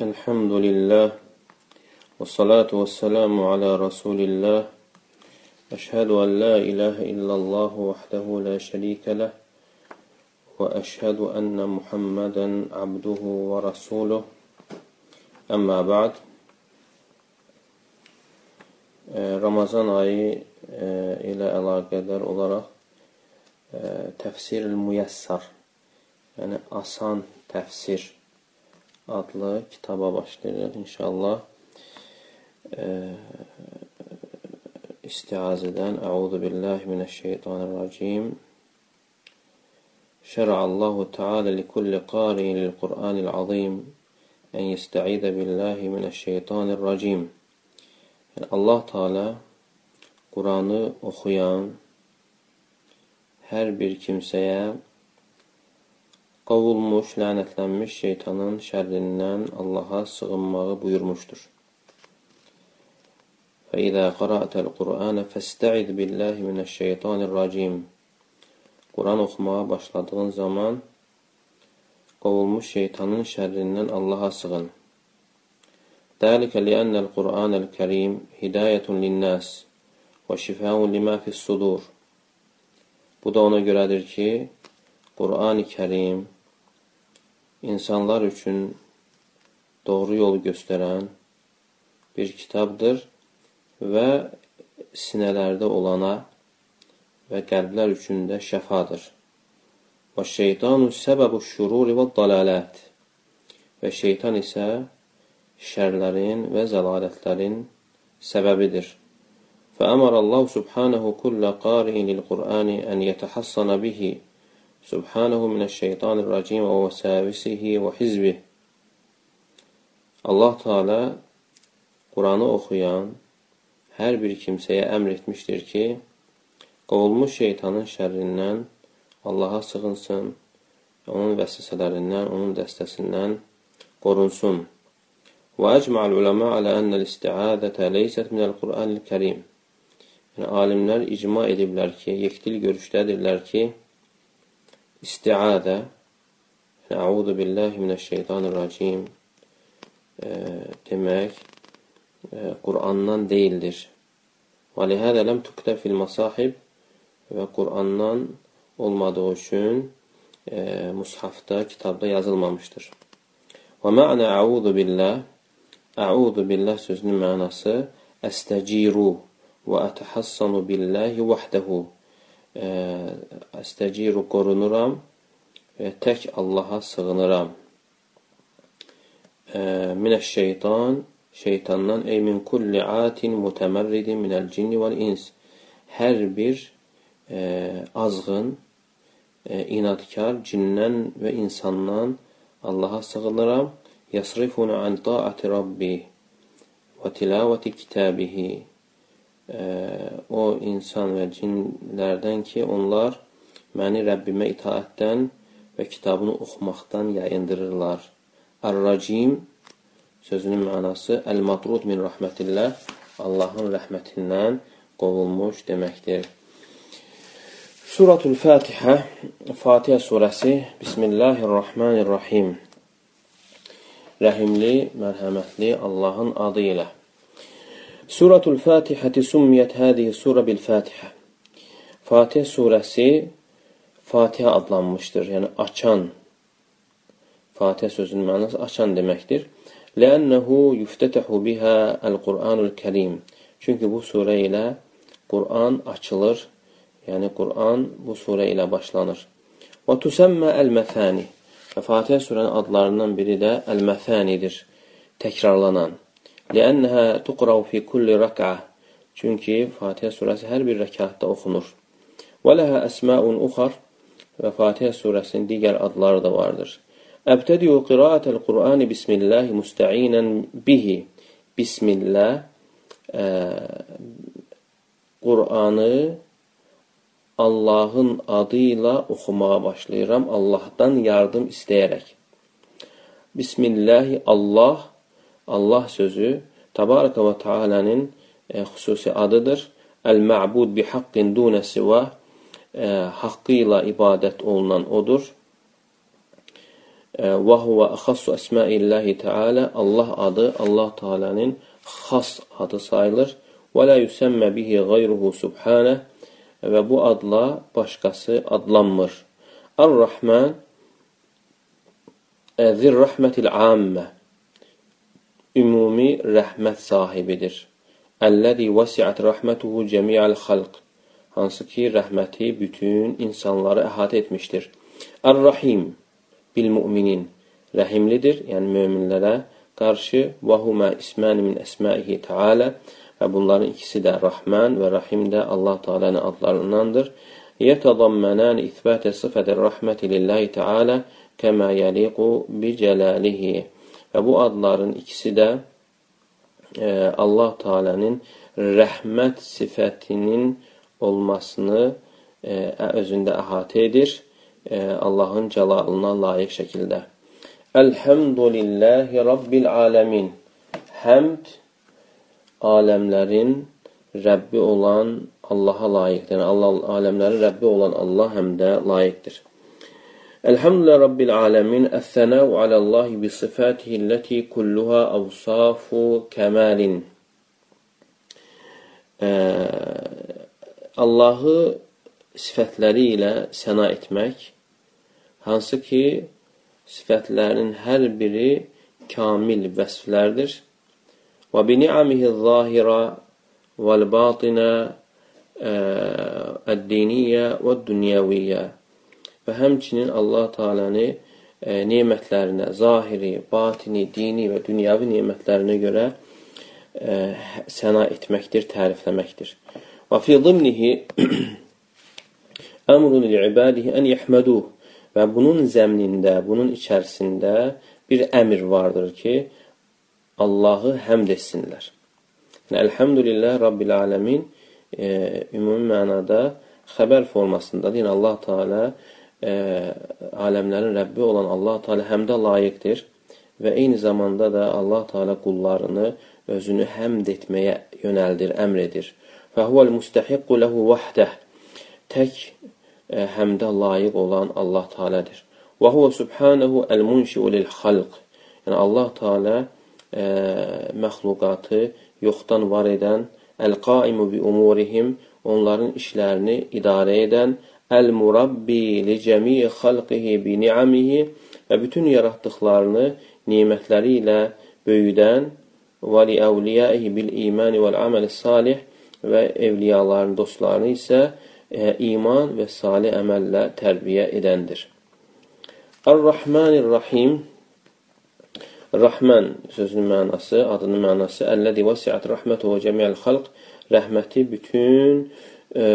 الحمد لله والصلاة والسلام على رسول الله أشهد أن لا إله إلا الله وحده لا شريك له وأشهد أن محمدا عبده ورسوله أما بعد ayı e, ilə əlaqədar olaraq e, təfsir-ül müyəssar, yəni asan təfsir adlı kitaba başlayırıq inşallah. E, istiazədən Əuzu billahi minəşşeytanirracim. شرع الله تعالى لكل قارئ للقرآن العظيم أن يستعيذ بالله من الشيطان الرجيم Yəni Allah Teala Quranı oxuyan hər bir kimsəyə qovulmuş, lənətlənmiş şeytanın şərrindən Allaha sığınmağı buyurmuşdur. فَإِذَا قَرَأْتَ الْقُرْآنَ فَاسْتَعِذْ بِاللَّهِ مِنَ الشَّيْطَانِ الرَّجِيمِ Quran oxumağa başladığın zaman qovulmuş şeytanın şərrindən Allaha sığın. ذلك لأن القرآن الكريم هداية للناس وشفاء lima fis sudur. Bu da ona görədir ki, Qur'an-ı Kərim insanlar üçün doğru yol göstərən bir kitabdır və sinələrdə olana və qəlblər üçün də şəfadır. Və şeytanu səbəbu şururi və dalalət və şeytan isə şərlərin və zəlalətlərin səbəbidir. فأمر الله سبحانه كل قارئ للقرآن أن يتحصن به Subhanahu minəşşeytanirracim və vəsəvisihi və hizbih. Allah Teala Quranı oxuyan hər bir kimsəyə əmr etmişdir ki, qovulmuş şeytanın şərrindən Allaha sığınsın, onun vəsvəsələrindən, onun dəstəsindən qorunsun. Və əcməl uləmə alə ənəl istiədətə leysət minəl Qur'anil kərim. Yəni, alimlər icma ediblər ki, yekdil görüşdədirlər ki, istiadə, Əudu billahi minəşşeytanirracim e, demək e, Qurandan deyildir. Və lihədə ləm tüqtə fil masahib və Qurandan olmadığı üçün e, mushafda, kitabda yazılmamışdır. Və mə'nə əudu billah Əudu billah sözünün mənası əstəciru və ətəhassanu billahi vəhdəhu. Əstəciru qorunuram və tək Allaha sığınıram. Minəş-şeytan şeytandan ey min kulli atin mutəmərridin minəl cinni vəl ins. Hər bir e, azğın, e, inadkar cindən və insandan Allaha sığınıram yasrifunu an taati rabbi və tilavəti kitabihi o insan və cinlərdən ki, onlar məni Rəbbimə itaətdən və kitabını oxumaqdan yayındırırlar. Ar-racim sözünün mənası əl-matrud min rəhmətillah Allahın rəhmətindən qovulmuş deməkdir. Suratul Fatihə Fatihə surəsi Bismillahirrahmanirrahim rəhimli, mərhəmətli Allahın adı ilə. Suratul Fatihəti summiyyət hədihi surə bil Fatihə. Fatihə surəsi Fatihə adlanmışdır, yəni açan. Fatihə sözünün mənası açan deməkdir. Lənnəhu yuftətəhu bihə əl-Qur'anul Kərim. Çünki bu surə ilə Qur'an açılır, yəni Qur'an bu surə ilə başlanır. Və tusəmmə əl-məfəni. Və Fatihə surənin adlarından biri də Əl-Məfənidir, təkrarlanan. Ləənnəhə tuqrav fi kulli rəkə. Çünki Fatihə surəsi hər bir rəkatda oxunur. Və ləhə əsməun uxar və Fatihə surəsinin digər adları da vardır. Əbtədiyu qiraətəl Qur'ani bismillahi müstəinən bihi. Bismillah ə, Qur'anı Allahın adı ilə oxumağa başlayıram, Allahdan yardım istəyərək. Bismillahi Allah, Allah sözü Tabaraka və Teala'nın e, xüsusi adıdır. Əl-mə'bud bi haqqin dunə siva e, haqqı ilə ibadət olunan odur. Və huve ahassu əsmaillahi teala Allah adı Allah Teala'nın xas adı sayılır. Və la yusammə bihi gayruhu subhanə və bu adla başqası adlanmır. Ar-Rahman Zir-Rahmətil Ammə Ümumi rəhmət sahibidir. Əlləzi vəsiət rəhmətuhu cəmi'əl xalq Hansı ki, rəhməti bütün insanları əhatə etmişdir. Ar-Rahim bil müminin rəhimlidir, yəni möminlərə qarşı və huma ismani min əsmaihi taala və bunların ikisi də Rahman və Rahim də Allah Taala'nın adlarındandır. Yetadammanan isbat sıfatir rahmeti lillahi taala kema yaliqu bi celalihi. Və bu adların ikisi də e, Allah Taala'nın rəhmət sifətinin olmasını e, özündə əhatə edir. E, Allahın cəlalına layiq şəkildə. Elhamdülillahi Rabbil alemin. Həmd aləmlərin Rəbbi olan Allaha layiqdir. Allah, aləmlərin Rəbbi olan Allah həm də layiqdir. Elhamdülillah Rabbil alemin. Əs-sənəu aləllahi bi sifatihi ləti kulluha avsafu kəmalin. Allahı sifətləri ilə səna etmək, hansı ki, sifətlərinin hər biri kamil vəsflərdir. Və bi ni'amihi zahira vəl batinə əd-diniyyə və dünyəviyyə və həmçinin Allah Teala'nı e, nemətlərinə, zahiri, batini, dini və dünyəvi nemətlərinə görə e, səna etməkdir, tərifləməkdir. Və fi zimnihi əmrun li-ibadihi ən yəhməduh Və bunun zəmnində, bunun içərisində bir əmr vardır ki, Allahı həmd etsinlər. Yəni, Elhamdülillah Rabbil Aləmin e, ümumi mənada xəbər formasındadır. Yəni, Allah Teala e, aləmlərin Rəbbi olan Allah Teala həmdə layiqdir və eyni zamanda da Allah Teala qullarını özünü həmd etməyə yönəldir, əmr edir. Fəhvəl müstəhiqqu ləhu vahdə tək həmdə layiq olan Allah Taala'dır. Və huve subhanahu el-munşi'u lil-xalq. Yəni Allah Taala e, məxluqatı yoxdan var edən, el-qaimu bi umurihim, onların işlərini idarə edən, el-murabbi li cəmi'i xalqihi bi ni'amihi və bütün yaratdıqlarını nemətləri ilə böyüdən və li əvliyaihi bil imani vəl amali salih və evliyaların dostlarını isə e, iman və salih əməllə tərbiyə edəndir. Ar-Rahmanir-Rahim Rahman sözünün mənası, adının mənası Əlləzi vəsiət rəhmətuhu cəmiyyəl xalq rəhməti bütün e,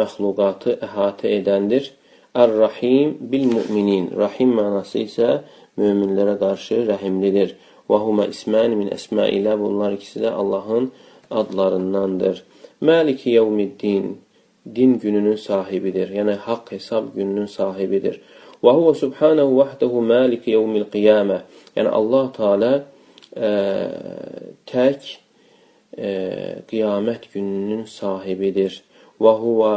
məxluqatı əhatə edəndir. Ar-Rahim bil-müminin Rahim mənası isə möminlərə qarşı rəhimlidir. Və huma ismən min əsmailə bunlar ikisi də Allahın adlarındandır. Maliki yevmiddin din gününün sahibidir. Yəni haqq hesab gününün sahibidir. Və huve subhanahu vahdehu malik yevmil qiyamə. Yəni Allah Teala ə, e, tək ə, e, qiyamət gününün sahibidir. Və huve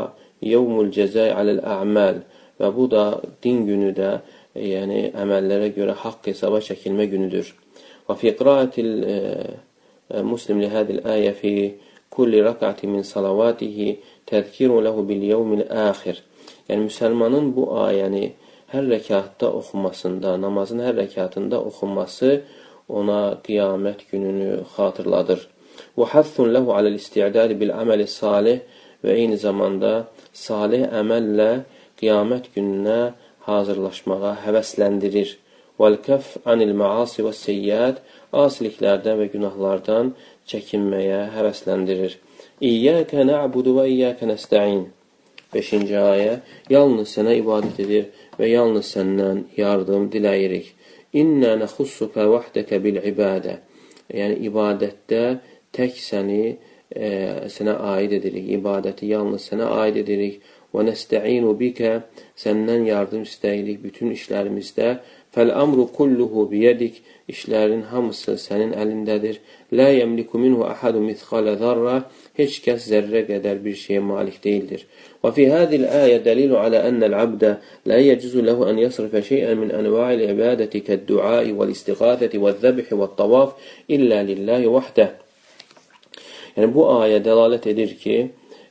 yevmul cəzai aləl a'mal. Və bu da din günü də, yəni əməllərə görə haqq hesaba çəkilmə günüdür. Və fi qiraatil e, Muslim li hadil ayə fi kulli rak'ati min salavatihi təzkiru ləhu bil yevmil əxir. Yəni, müsəlmanın bu ayəni hər rəkatda oxunmasında, namazın hər rəkatında oxunması ona qiyamət gününü xatırladır. Və həthun ləhu aləl isti'dədi bil əməli salih və eyni zamanda salih əməllə qiyamət gününə hazırlaşmağa həvəsləndirir. Vəl-kəf anil maasi və seyyət asiliklərdən və günahlardan çəkinməyə həvəsləndirir. İyyəkə nə'budu və iyyəkə nəstəin. 5-ci ayə. Yalnız sənə ibadət edir və yalnız səndən yardım diləyirik. İnnə nəxussuka vahdəkə bil ibadə. Yəni, ibadətdə tək səni e, sana ait edirik. İbadeti yalnız sana ait edirik. Ve nesta'inu bike senden yardım isteyirik bütün işlerimizde. Fel amru kulluhu biyedik. İşlerin hamısı senin elindedir. La yemliku minhu ahadun mithqala zarra. Hiç kes zerre kadar bir şeye malik değildir. Ve fi hadil aya delilu ala enel abde la yecizu lehu en yasrife şey'en min enva'il ibadeti ked du'a vel istiğâfeti ve'z-zebhi ve't-tavaf illa lillahi vahdehu. Yəni bu ayə dəlalət edir ki,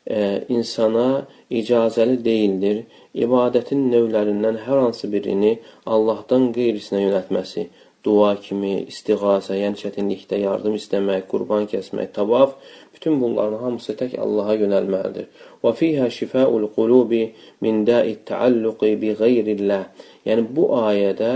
e, insana icazəli deyildir ibadətin növlərindən hər hansı birini Allahdan qeyrisinə yönətməsi, dua kimi, istiğasə, yəni çətinlikdə yardım istəmək, qurban kəsmək, tavaf, bütün bunların hamısı tək Allaha yönəlməlidir. Və fiyhə şifəul qulubi min da'it ta'alluqi bi qeyrillah. Yəni bu ayədə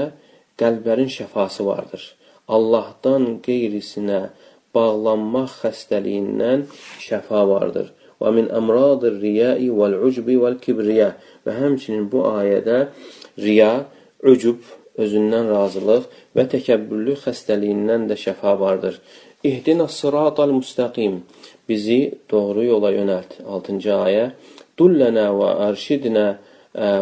qəlblərin şəfası vardır. Allahdan qeyrisinə bağlanmaq xəstəliyindən şəfa vardır. Və min əmradir riyai vəl-ucbi vəl-kibriyə və həmçinin bu ayədə riya, ucub, özündən razılıq və təkəbbürlük xəstəliyindən də şəfa vardır. İhdina sıratal müstəqim bizi doğru yola yönəlt. 6-cı ayə. Dullənə və arşidnə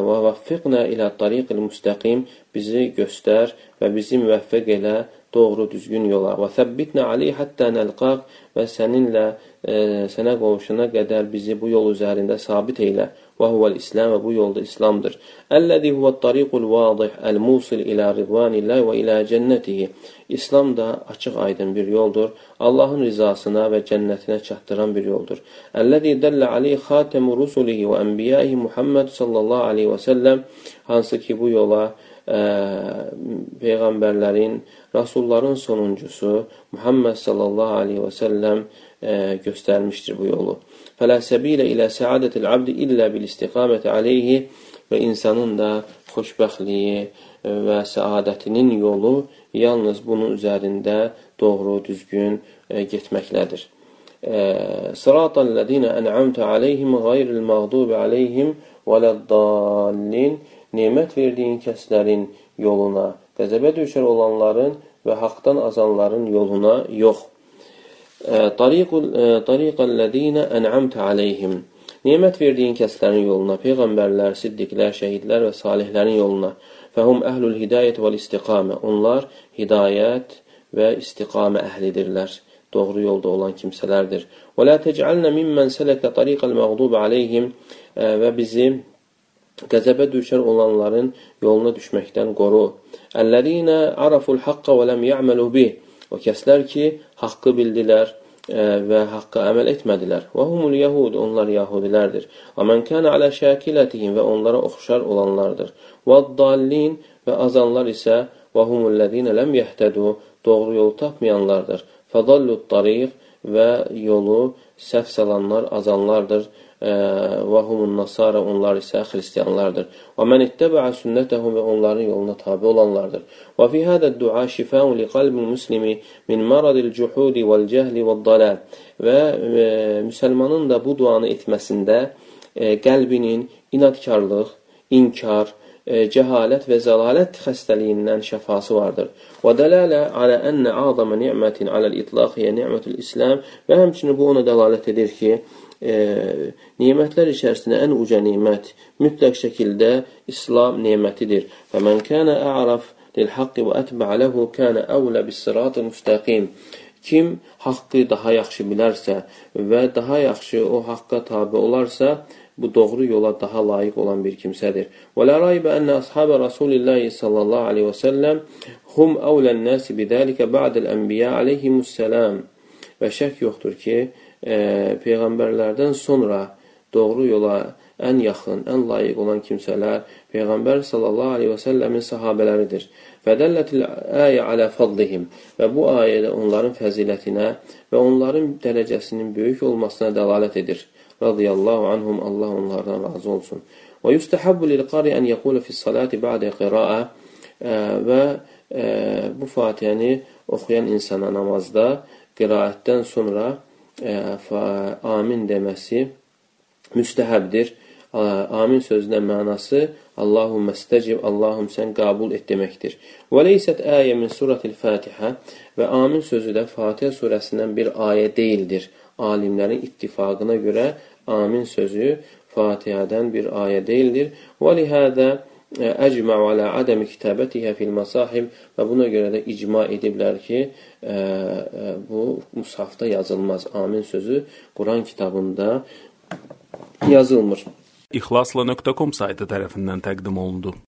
və vəffiqnə ilə tariqil müstəqim bizi göstər və bizi müvəffəq elə doğru düzgün yola. Və səbbitnə aleyh həttə nəlqaq və səninlə e, sənə qovuşana qədər bizi bu yol üzərində sabit eylə. Və huvəl İslam və bu yolda İslamdır. Əlləzi huvət tariqul vadih əl-musil ilə ridvanillah və ilə cənnətihi. İslam da açıq aydın bir yoldur. Allahın rizasına və cənnətinə çatdıran bir yoldur. Əlləzi dəllə aleyh xatəmu rusulihi və ənbiyəhi Muhammed sallallahu aleyhi və səlləm hansı ki bu yola ə, peyğəmbərlərin, rasulların sonuncusu Muhammed sallallahu aleyhi və səlləm ə, göstərmişdir bu yolu. Fələ səbilə ilə səadətil abdi illə bil istiqaməti aleyhi və insanın da xoşbəxtliyi və səadətinin yolu yalnız bunun üzərində doğru, düzgün ə, getməklədir. Sıratal ləzinə ən'amtə aleyhim qayril məğdubi aleyhim vələddallin nemət verdiyin kəslərin yoluna, qəzəbə düşər olanların və haqdan azanların yoluna yox. Tariqəl-ləzinə ən'amtə aleyhim. Nemət verdiyin kəslərin yoluna, peyğəmbərlər, siddiqlər, şəhidlər və salihlərin yoluna. Fəhum əhlül hidayət və istiqamə. Onlar hidayət və istiqamə əhlidirlər. Doğru yolda olan kimsələrdir. Və la tec'alna mimmen seleke tariqal məğdub aleyhim və bizi qəzəbə düşər olanların yoluna düşməkdən qoru. Əlləzinə araful haqqa və ləm ya'malu bih. O kəslər ki, haqqı bildilər ə, və haqqa əməl etmədilər. Və humul yahud, onlar yahudilərdir. Və mən kənə alə şəkilətihim və onlara oxşar olanlardır. Və dallin və azanlar isə və humullədinə ləm yəhtədu, doğru yol tapmayanlardır. Fədallut tariq və yolu səhv salanlar azanlardır və humun nasara onlar isə xristianlardır. Və mən ittəbəə sünnətəhum və onların yoluna tabi olanlardır. Və fi hədə dua şifəun li qalbil muslimi min maradil cuhudi vəl cəhli vəl dalal. Və e, müsəlmanın da bu duanı etməsində e, qəlbinin inadkarlıq, inkar, e, cəhalət və zəlalət xəstəliyindən şəfası vardır. Və dələlə alə ənə azamə ni'mətin aləl itlaq hiyə ni'mətul İslam və həmçinin bu ona dəlalət edir ki, e, nimətlər içərisində ən uca nimət mütləq şəkildə İslam nemətidir. Və mən kənə a'raf lil haqqi və ətbə ləhu kənə əvlə bis sıratı müstəqim. Kim haqqı daha yaxşı bilərsə və daha yaxşı o haqqa tabi olarsa, bu doğru yola daha layiq olan bir kimsədir. Və la raybə ənə ashabə Rasulillahi sallallahu aleyhi və səlləm hum əvlən nəsi bidəlikə ba'dəl ənbiyə aleyhimussalam. Və şək yoxdur ki, e, peyğəmbərlərdən sonra doğru yola ən yaxın, ən layiq olan kimsələr Peyğəmbər sallallahu aleyhi və səlləmin sahabələridir. Fədəllətil əyə alə fadlihim və bu ayədə onların fəzilətinə və onların dərəcəsinin böyük olmasına dəlalət edir. Radiyallahu anhum, Allah onlardan razı olsun. Və yüstəhəbbu lil-qari ən yəqulu fis-salati ba'də qira'a və e, bu fatihəni oxuyan insana namazda qiraətdən sonra amin deməsi müstəhəbdir. Amin sözünün mənası Allahumma stəcib, Allahum sən qəbul et deməkdir. Və leysət əyə min suratil Fatihə və amin sözü də Fatihə surəsindən bir ayə deyildir. Alimlərin ittifaqına görə amin sözü Fatihədən bir ayə deyildir. Və lihədə əcma'u alə adəmi kitabətihə fil masahib və buna görə də icma ediblər ki, ə, ə, bu mushafda yazılmaz. Amin sözü Quran kitabında yazılmır. İxlasla.com saytı tərəfindən təqdim olundu.